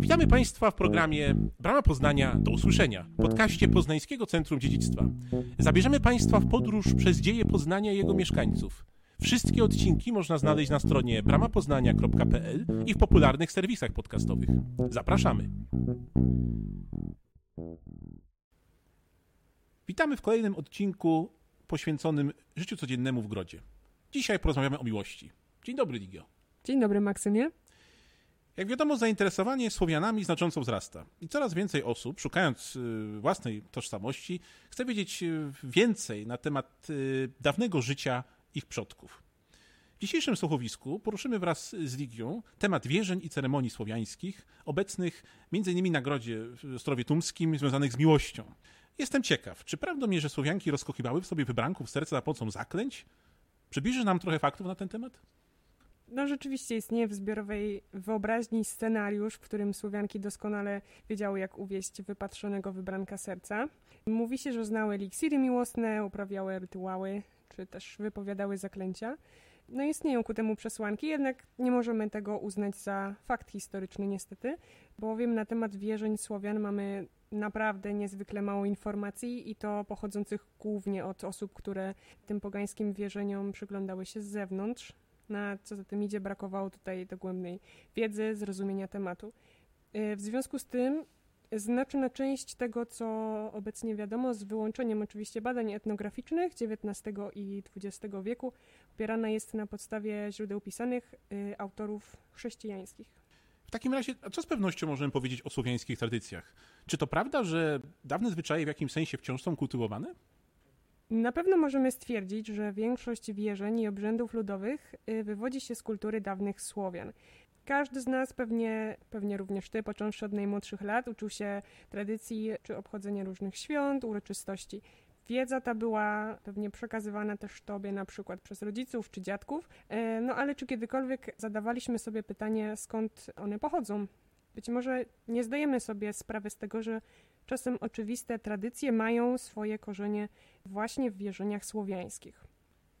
Witamy Państwa w programie Brama Poznania do usłyszenia, podcaście Poznańskiego Centrum Dziedzictwa. Zabierzemy Państwa w podróż przez dzieje Poznania i jego mieszkańców. Wszystkie odcinki można znaleźć na stronie bramapoznania.pl i w popularnych serwisach podcastowych. Zapraszamy. Witamy w kolejnym odcinku poświęconym życiu codziennemu w Grodzie. Dzisiaj porozmawiamy o miłości. Dzień dobry, Ligio. Dzień dobry, Maksymie. Jak wiadomo, zainteresowanie Słowianami znacząco wzrasta i coraz więcej osób, szukając y, własnej tożsamości, chce wiedzieć y, więcej na temat y, dawnego życia ich przodków. W dzisiejszym słuchowisku poruszymy wraz z Ligią temat wierzeń i ceremonii słowiańskich, obecnych m.in. na Grodzie w Ostrowie Tumskim, związanych z miłością. Jestem ciekaw, czy prawdą jest, że Słowianki rozkochiwały w sobie wybranków serca za pomocą zaklęć? Przybliżysz nam trochę faktów na ten temat? No rzeczywiście istnieje w zbiorowej wyobraźni scenariusz, w którym Słowianki doskonale wiedziały, jak uwieść wypatrzonego wybranka serca. Mówi się, że znały eliksiry miłosne, uprawiały rytuały, czy też wypowiadały zaklęcia. No istnieją ku temu przesłanki, jednak nie możemy tego uznać za fakt historyczny niestety, bowiem na temat wierzeń Słowian mamy naprawdę niezwykle mało informacji i to pochodzących głównie od osób, które tym pogańskim wierzeniom przyglądały się z zewnątrz. Na co za tym idzie, brakowało tutaj dogłębnej wiedzy, zrozumienia tematu. Y, w związku z tym znaczna część tego, co obecnie wiadomo, z wyłączeniem oczywiście badań etnograficznych XIX i XX wieku, opierana jest na podstawie źródeł pisanych y, autorów chrześcijańskich. W takim razie, co z pewnością możemy powiedzieć o słowiańskich tradycjach? Czy to prawda, że dawne zwyczaje w jakimś sensie wciąż są kultywowane? Na pewno możemy stwierdzić, że większość wierzeń i obrzędów ludowych y, wywodzi się z kultury dawnych Słowian. Każdy z nas, pewnie, pewnie również ty, począwszy od najmłodszych lat, uczył się tradycji czy obchodzenia różnych świąt, uroczystości. Wiedza ta była pewnie przekazywana też tobie na przykład przez rodziców czy dziadków, y, no ale czy kiedykolwiek zadawaliśmy sobie pytanie, skąd one pochodzą? Być może nie zdajemy sobie sprawy z tego, że czasem oczywiste tradycje mają swoje korzenie właśnie w wierzeniach słowiańskich.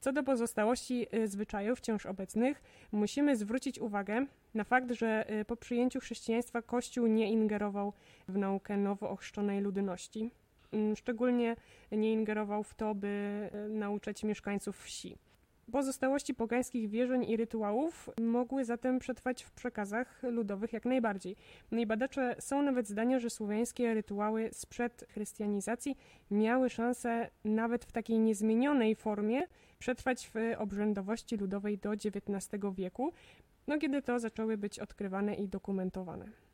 Co do pozostałości y, zwyczajów wciąż obecnych, musimy zwrócić uwagę na fakt, że y, po przyjęciu chrześcijaństwa Kościół nie ingerował w naukę nowo ochrzczonej ludności. Mm, szczególnie nie ingerował w to, by y, nauczać mieszkańców wsi. Pozostałości pogańskich wierzeń i rytuałów mogły zatem przetrwać w przekazach ludowych jak najbardziej. No i badacze są nawet zdania, że słowiańskie rytuały sprzed chrystianizacji miały szansę nawet w takiej niezmienionej formie przetrwać w obrzędowości ludowej do XIX wieku, no kiedy to zaczęły być odkrywane i dokumentowane.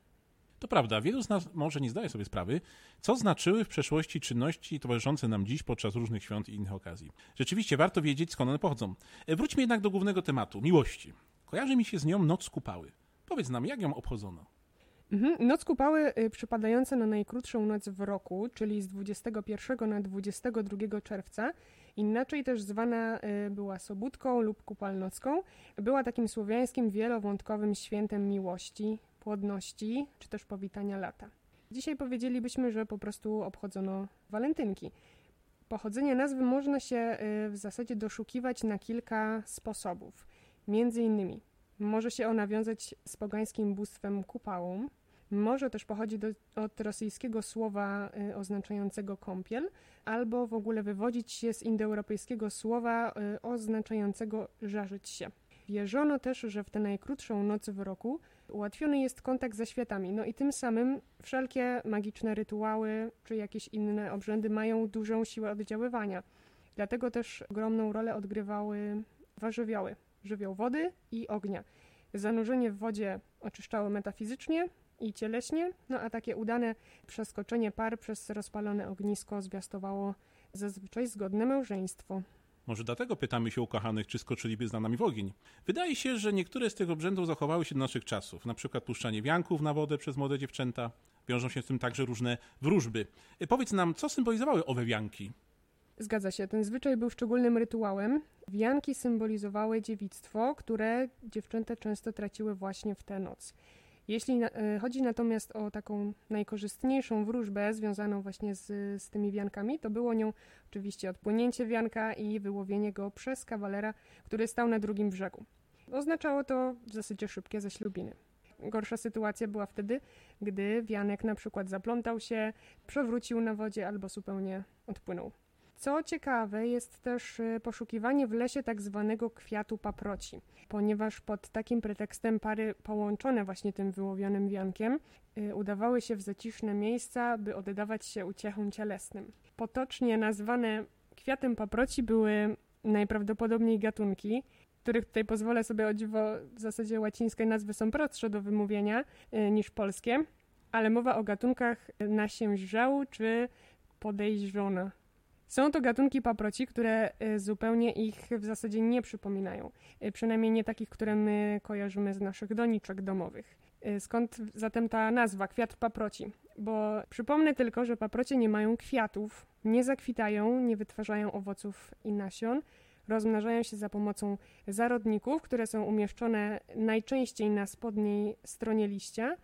To prawda, wielu z nas może nie zdaje sobie sprawy, co znaczyły w przeszłości czynności towarzyszące nam dziś podczas różnych świąt i innych okazji. Rzeczywiście warto wiedzieć, skąd one pochodzą. E, wróćmy jednak do głównego tematu miłości. Kojarzy mi się z nią noc kupały. Powiedz nam, jak ją obchodzono? Mhm. Noc kupały y, przypadająca na najkrótszą noc w roku, czyli z 21 na 22 czerwca, inaczej też zwana y, była sobótką lub kupalnocką, była takim słowiańskim wielowątkowym świętem miłości, płodności czy też powitania lata. Dzisiaj powiedzielibyśmy, że po prostu obchodzono walentynki. Pochodzenie nazwy można się y, w zasadzie doszukiwać na kilka sposobów. Między innymi może się ona wiązać z pogańskim bóstwem kupałą, może też pochodzić do, od rosyjskiego słowa y, oznaczającego kąpiel, albo w ogóle wywodzić się z indoeuropejskiego słowa y, oznaczającego żarzyć się. Wierzono też, że w tę najkrótszą noc w roku ułatwiony jest kontakt ze światami, no i tym samym wszelkie magiczne rytuały czy jakieś inne obrzędy mają dużą siłę oddziaływania. Dlatego też ogromną rolę odgrywały dwa żywioły, żywioł wody i ognia. Zanurzenie w wodzie oczyszczało metafizycznie i cieleśnie, no a takie udane przeskoczenie par przez rozpalone ognisko zwiastowało zazwyczaj zgodne małżeństwo. Może dlatego pytamy się ukochanych, czy skoczyliby z nami w ogień. Wydaje się, że niektóre z tych obrzędów zachowały się do naszych czasów, na przykład puszczanie wianków na wodę przez młode dziewczęta. Wiążą się z tym także różne wróżby. E, powiedz nam, co symbolizowały owe wianki? Zgadza się, ten zwyczaj był szczególnym rytuałem. Wianki symbolizowały dziewictwo, które dziewczęta często traciły właśnie w tę noc. Jeśli na, e, chodzi natomiast o taką najkorzystniejszą wróżbę związaną właśnie z, z tymi wiankami, to było nią oczywiście odpłynięcie wianka i wyłowienie go przez kawalera, który stał na drugim brzegu. Oznaczało to w zasadzie szybkie zaślubiny. gorsza sytuacja była wtedy, gdy wianek na przykład zaplątał się, przewrócił na wodzie albo zupełnie odpłynął. Co ciekawe, jest też y, poszukiwanie w lesie tak zwanego kwiatu paproci, ponieważ pod takim pretekstem pary połączone właśnie tym wyłowionym wiankiem y, udawały się w zaciszne miejsca, by oddawać się uciechom cielesnym. Potocznie nazwane kwiatem paproci były najprawdopodobniej gatunki, których tutaj pozwolę sobie o dziwo, w zasadzie łacińskie nazwy są prostsze do wymówienia y, niż polskie, ale mowa o gatunkach nasiężału czy podejrzona. Są to gatunki paproci, które y, zupełnie ich w zasadzie nie przypominają. Y, przynajmniej nie takich, które my kojarzymy z naszych doniczek domowych. Y, skąd zatem ta nazwa, kwiat paproci? Bo przypomnę tylko, że paprocie nie mają kwiatów, nie zakwitają, nie wytwarzają owoców i nasion. Rozmnażają się za pomocą zarodników, które są umieszczone najczęściej na spodniej stronie liścia,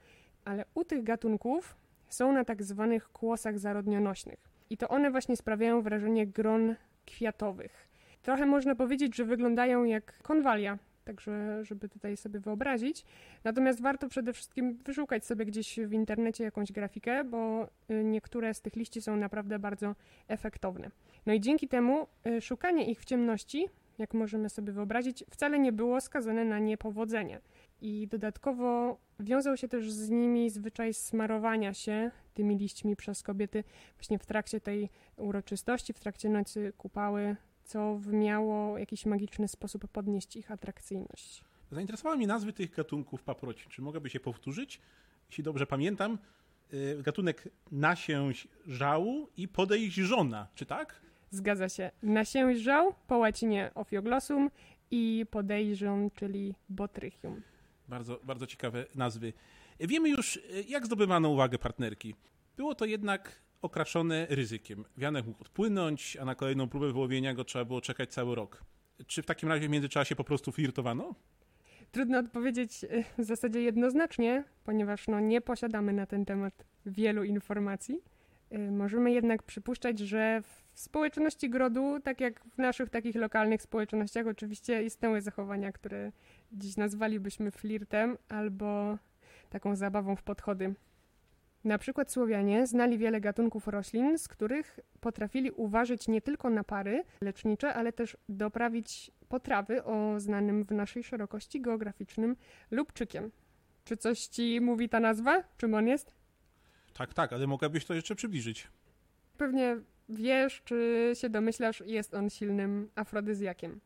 ale u tych gatunków są na tak zwanych kłosach zarodnionośnych. I to one właśnie sprawiają wrażenie gron kwiatowych. Trochę można powiedzieć, że wyglądają jak konwalia, także żeby tutaj sobie wyobrazić. Natomiast warto przede wszystkim wyszukać sobie gdzieś w internecie jakąś grafikę, bo y, niektóre z tych liści są naprawdę bardzo efektowne. No i dzięki temu y, szukanie ich w ciemności, jak możemy sobie wyobrazić, wcale nie było skazane na niepowodzenie. I dodatkowo wiążą się też z nimi zwyczaj smarowania się tymi liśćmi przez kobiety właśnie w trakcie tej uroczystości, w trakcie nocy kupały, co miało jakiś magiczny sposób podnieść ich atrakcyjność. Zainteresowały mnie nazwy tych gatunków paproci. Czy mogłaby się powtórzyć? Jeśli dobrze pamiętam, y, gatunek nasięź żału i podejść żona, czy tak? Zgadza się. Nasięź żał po łacinie ofioglossum i podejrzon, czyli botrychium. Bardzo, bardzo ciekawe nazwy. Wiemy już, jak zdobywano uwagę partnerki. Było to jednak okraszone ryzykiem. Wianek mógł odpłynąć, a na kolejną próbę wyłowienia go trzeba było czekać cały rok. Czy w takim razie w międzyczasie po prostu flirtowano? Trudno odpowiedzieć e, w zasadzie jednoznacznie, ponieważ no, nie posiadamy na ten temat wielu informacji. E, możemy jednak przypuszczać, że w społeczności grodu, tak jak w naszych takich lokalnych społecznościach, oczywiście istniały zachowania, które dziś nazwalibyśmy flirtem albo taką zabawą w podchody. Na przykład Słowianie znali wiele gatunków roślin, z których potrafili uważać nie tylko na pary lecznicze, ale też doprawić potrawy o znanym w naszej szerokości geograficznym lubczykiem. Czy coś ci mówi ta nazwa? Czym on jest? Tak, tak, ale mogłabyś to jeszcze przybliżyć. Pewnie wiesz, czy się domyślasz, jest on silnym afrodyzjakiem.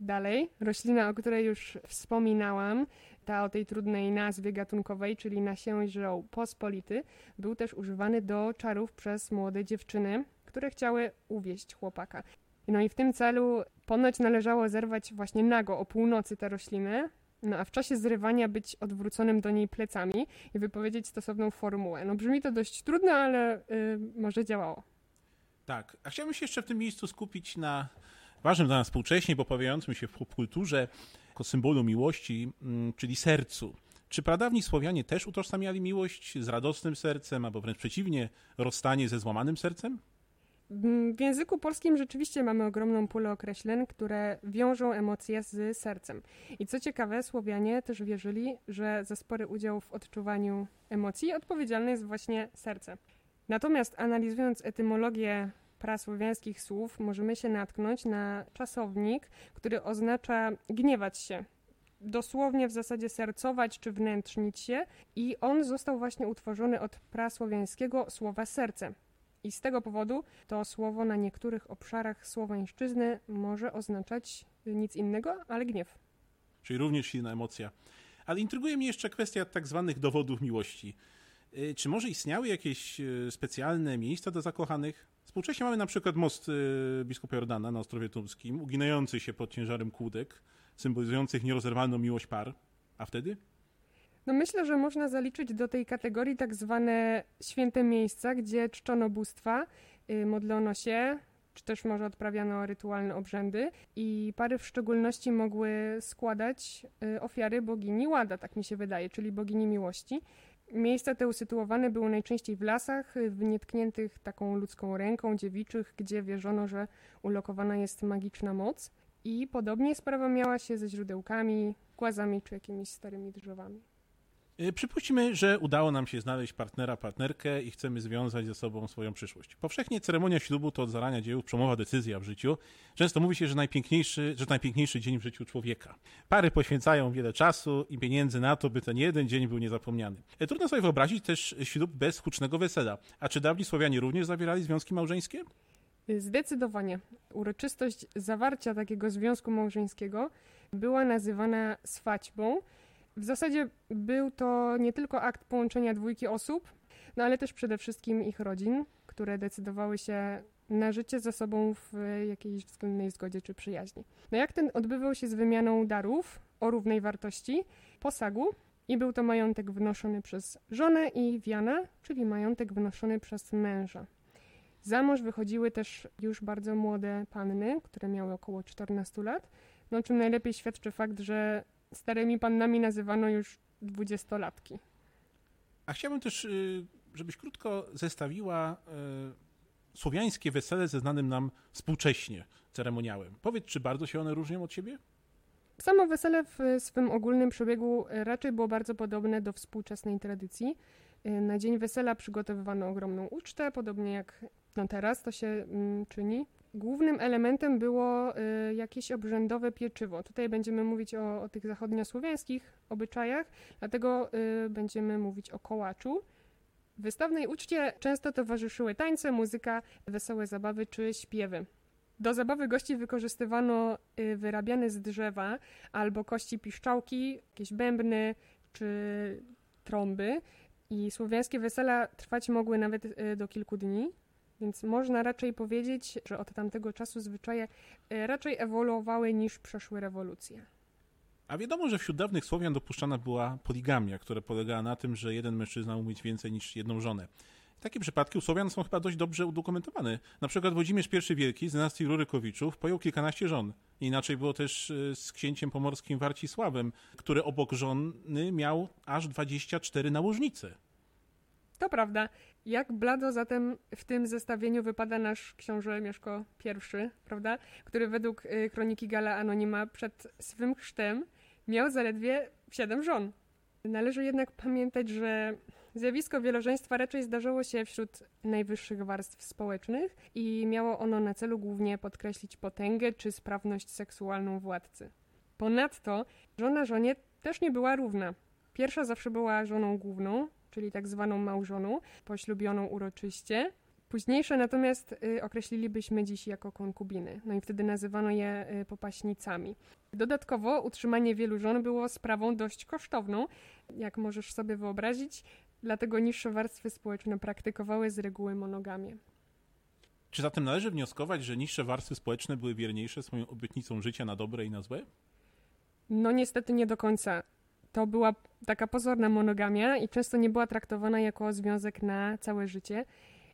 Dalej, roślina, o której już wspominałam, ta o tej trudnej nazwie gatunkowej, czyli nasiężą pospolity, był też używany do czarów przez młode dziewczyny, które chciały uwieść chłopaka. No i w tym celu ponoć należało zerwać właśnie nago o północy tę roślinę, no a w czasie zrywania być odwróconym do niej plecami i wypowiedzieć stosowną formułę. No brzmi to dość trudno, ale yy, może działało. Tak, a chciałbym się jeszcze w tym miejscu skupić na ważnym dla nas współcześnie, bo pojawiającym się w popkulturze jako symbolu miłości, mm, czyli sercu. Czy pradawni Słowianie też utożsamiali miłość z radosnym sercem, albo wręcz przeciwnie, rozstanie ze złamanym sercem? W języku polskim rzeczywiście mamy ogromną pulę określeń, które wiążą emocje z sercem. I co ciekawe, Słowianie też wierzyli, że za spory udział w odczuwaniu emocji odpowiedzialne jest właśnie serce. Natomiast analizując etymologię prasłowiańskich słów możemy się natknąć na czasownik, który oznacza gniewać się. Dosłownie w zasadzie sercować czy wnętrznić się, i on został właśnie utworzony od prasłowiańskiego słowa serce. I z tego powodu to słowo na niektórych obszarach słowańszczyzny może oznaczać nic innego, ale gniew. Czyli również silna emocja. Ale intryguje mnie jeszcze kwestia tak zwanych dowodów miłości. Y, czy może istniały jakieś y, specjalne miejsca dla zakochanych? Współcześnie mamy na przykład most y, biskupa Jordana na Ostrowie Tumskim, uginający się pod ciężarem kłódek, symbolizujących nierozerwalną miłość par. A wtedy? No myślę, że można zaliczyć do tej kategorii tak zwane święte miejsca, gdzie czczono bóstwa, yy, modlono się, czy też może odprawiano rytualne obrzędy i pary w szczególności mogły składać y, ofiary bogini Łada, tak mi się wydaje, czyli bogini miłości. Miejsca te usytuowane były najczęściej w lasach, w nietkniętych taką ludzką ręką dziewiczych, gdzie wierzono, że ulokowana jest magiczna moc. I podobnie sprawa miała się ze źródełkami, głazami czy jakimiś starymi drzewami. Y, przypuśćmy, że udało nam się znaleźć partnera, partnerkę i chcemy związać ze sobą swoją przyszłość. Powszechnie ceremonia ślubu to od zarania dziejów przemowa decyzja w życiu. Często mówi się, że najpiękniejszy, że najpiękniejszy dzień w życiu człowieka. Pary poświęcają wiele czasu i pieniędzy na to, by ten jeden dzień był niezapomniany. Y, trudno sobie wyobrazić też ślub bez hucznego wesela. A czy dawni Słowianie również zawierali związki małżeńskie? Zdecydowanie. Uroczystość zawarcia takiego związku małżeńskiego była nazywana swaćbą. W zasadzie był to nie tylko akt połączenia dwójki osób, no ale też przede wszystkim ich rodzin, które decydowały się na życie ze sobą w jakiejś względnej zgodzie czy przyjaźni. No jak ten odbywał się z wymianą darów o równej wartości, posagu i był to majątek wnoszony przez żonę i wiana, czyli majątek wnoszony przez męża. Za mąż wychodziły też już bardzo młode panny, które miały około 14 lat, no czym najlepiej świadczy fakt, że starymi pannami nazywano już dwudziestolatki. A chciałbym też, y, żebyś krótko zestawiła y, słowiańskie wesele ze znanym nam współcześnie ceremoniałem. Powiedz, czy bardzo się one różnią od siebie? Samo wesele w swym ogólnym przebiegu raczej było bardzo podobne do współczesnej tradycji. Y, na dzień wesela przygotowywano ogromną ucztę, podobnie jak no teraz to się mm, czyni. Głównym elementem było y, jakieś obrzędowe pieczywo. Tutaj będziemy mówić o, o tych zachodniosłowiańskich obyczajach, dlatego y, będziemy mówić o kołaczu. Wystawnej uczcie często towarzyszyły tańce, muzyka, wesołe zabawy czy śpiewy. Do zabawy gości wykorzystywano y, wyrabiane z drzewa albo kości piszczałki, jakieś bębny czy trąby. I słowiańskie wesela trwać mogły nawet do kilku dni. Więc można raczej powiedzieć, że od tamtego czasu zwyczaje e, raczej ewoluowały niż przeszły rewolucje. A wiadomo, że wśród dawnych Słowian dopuszczana była poligamia, która polegała na tym, że jeden mężczyzna mógł mieć więcej niż jedną żonę. Takie przypadki u Słowian są chyba dość dobrze udokumentowane. Na przykład Włodzimierz I Wielki z dynastii Rurykowiczów pojął kilkanaście żon. Inaczej było też e, z księciem pomorskim Warcisławem, który obok żony miał aż 24 nałożnice. To prawda. Jak blado zatem w tym zestawieniu wypada nasz książę Mieszko I, prawda? Który według y, kroniki Gala Anonima przed swym chrztem miał zaledwie siedem żon. Należy jednak pamiętać, że zjawisko wielożeństwa raczej zdarzało się wśród najwyższych warstw społecznych i miało ono na celu głównie podkreślić potęgę czy sprawność seksualną władcy. Ponadto żona żonie też nie była równa. Pierwsza zawsze była żoną główną, czyli tak zwaną małżoną, poślubioną uroczyście. Późniejsze natomiast y, określilibyśmy dziś jako konkubiny, no i wtedy nazywano je y, popaśnicami. Dodatkowo utrzymanie wielu żon było sprawą dość kosztowną, jak możesz sobie wyobrazić, dlatego niższe warstwy społeczne praktykowały z reguły monogamię. Czy zatem należy wnioskować, że niższe warstwy społeczne były wierniejsze swoją obietnicą życia na dobre i na złe? No niestety nie do końca to była taka pozorna monogamia i często nie była traktowana jako związek na całe życie.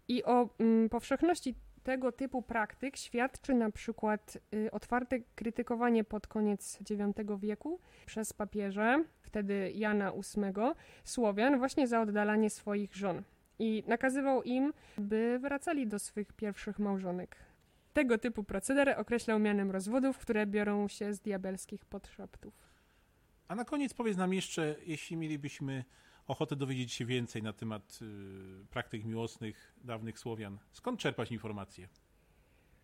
I o mm, powszechności tego typu praktyk świadczy na przykład y, otwarte krytykowanie pod koniec IX wieku przez papieża, wtedy Jana VIII, Słowian właśnie za oddalanie swoich żon. I nakazywał im, by wracali do swych pierwszych małżonek. Tego typu proceder określał mianem rozwodów, które biorą się z diabelskich podszeptów. A na koniec powiedz nam jeszcze, jeśli mielibyśmy ochotę dowiedzieć się więcej na temat y, praktyk miłosnych dawnych Słowian, skąd czerpać informacje?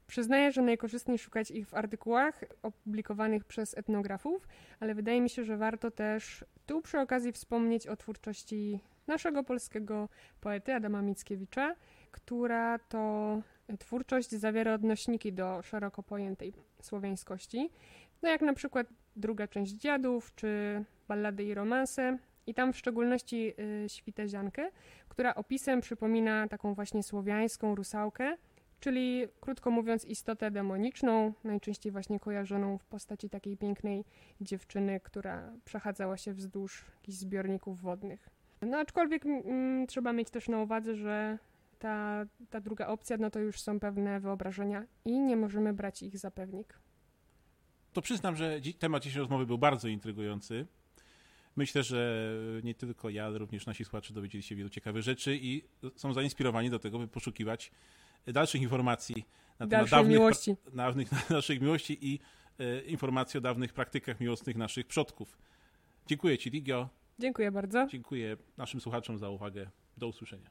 Przyznaję, że najkorzystniej szukać ich w artykułach opublikowanych przez etnografów, ale wydaje mi się, że warto też tu przy okazji wspomnieć o twórczości naszego polskiego poety Adama Mickiewicza, która to twórczość zawiera odnośniki do szeroko pojętej słowiańskości. No jak na przykład druga część Dziadów, czy Ballady i romanse. I tam w szczególności y, Świteziankę, która opisem przypomina taką właśnie słowiańską rusałkę, czyli krótko mówiąc istotę demoniczną, najczęściej właśnie kojarzoną w postaci takiej pięknej dziewczyny, która przechadzała się wzdłuż jakichś zbiorników wodnych. No aczkolwiek mm, trzeba mieć też na uwadze, że ta, ta druga opcja, no to już są pewne wyobrażenia i nie możemy brać ich za pewnik to przyznam, że temat dzisiejszej rozmowy był bardzo intrygujący. Myślę, że nie tylko ja, ale również nasi słuchacze dowiedzieli się wielu ciekawych rzeczy i są zainspirowani do tego, by poszukiwać dalszych informacji na temat dawnych, miłości. Dawnych, naszych miłości i e, informacji o dawnych praktykach miłosnych naszych przodków. Dziękuję Ci, Ligio. Dziękuję bardzo. Dziękuję naszym słuchaczom za uwagę. Do usłyszenia.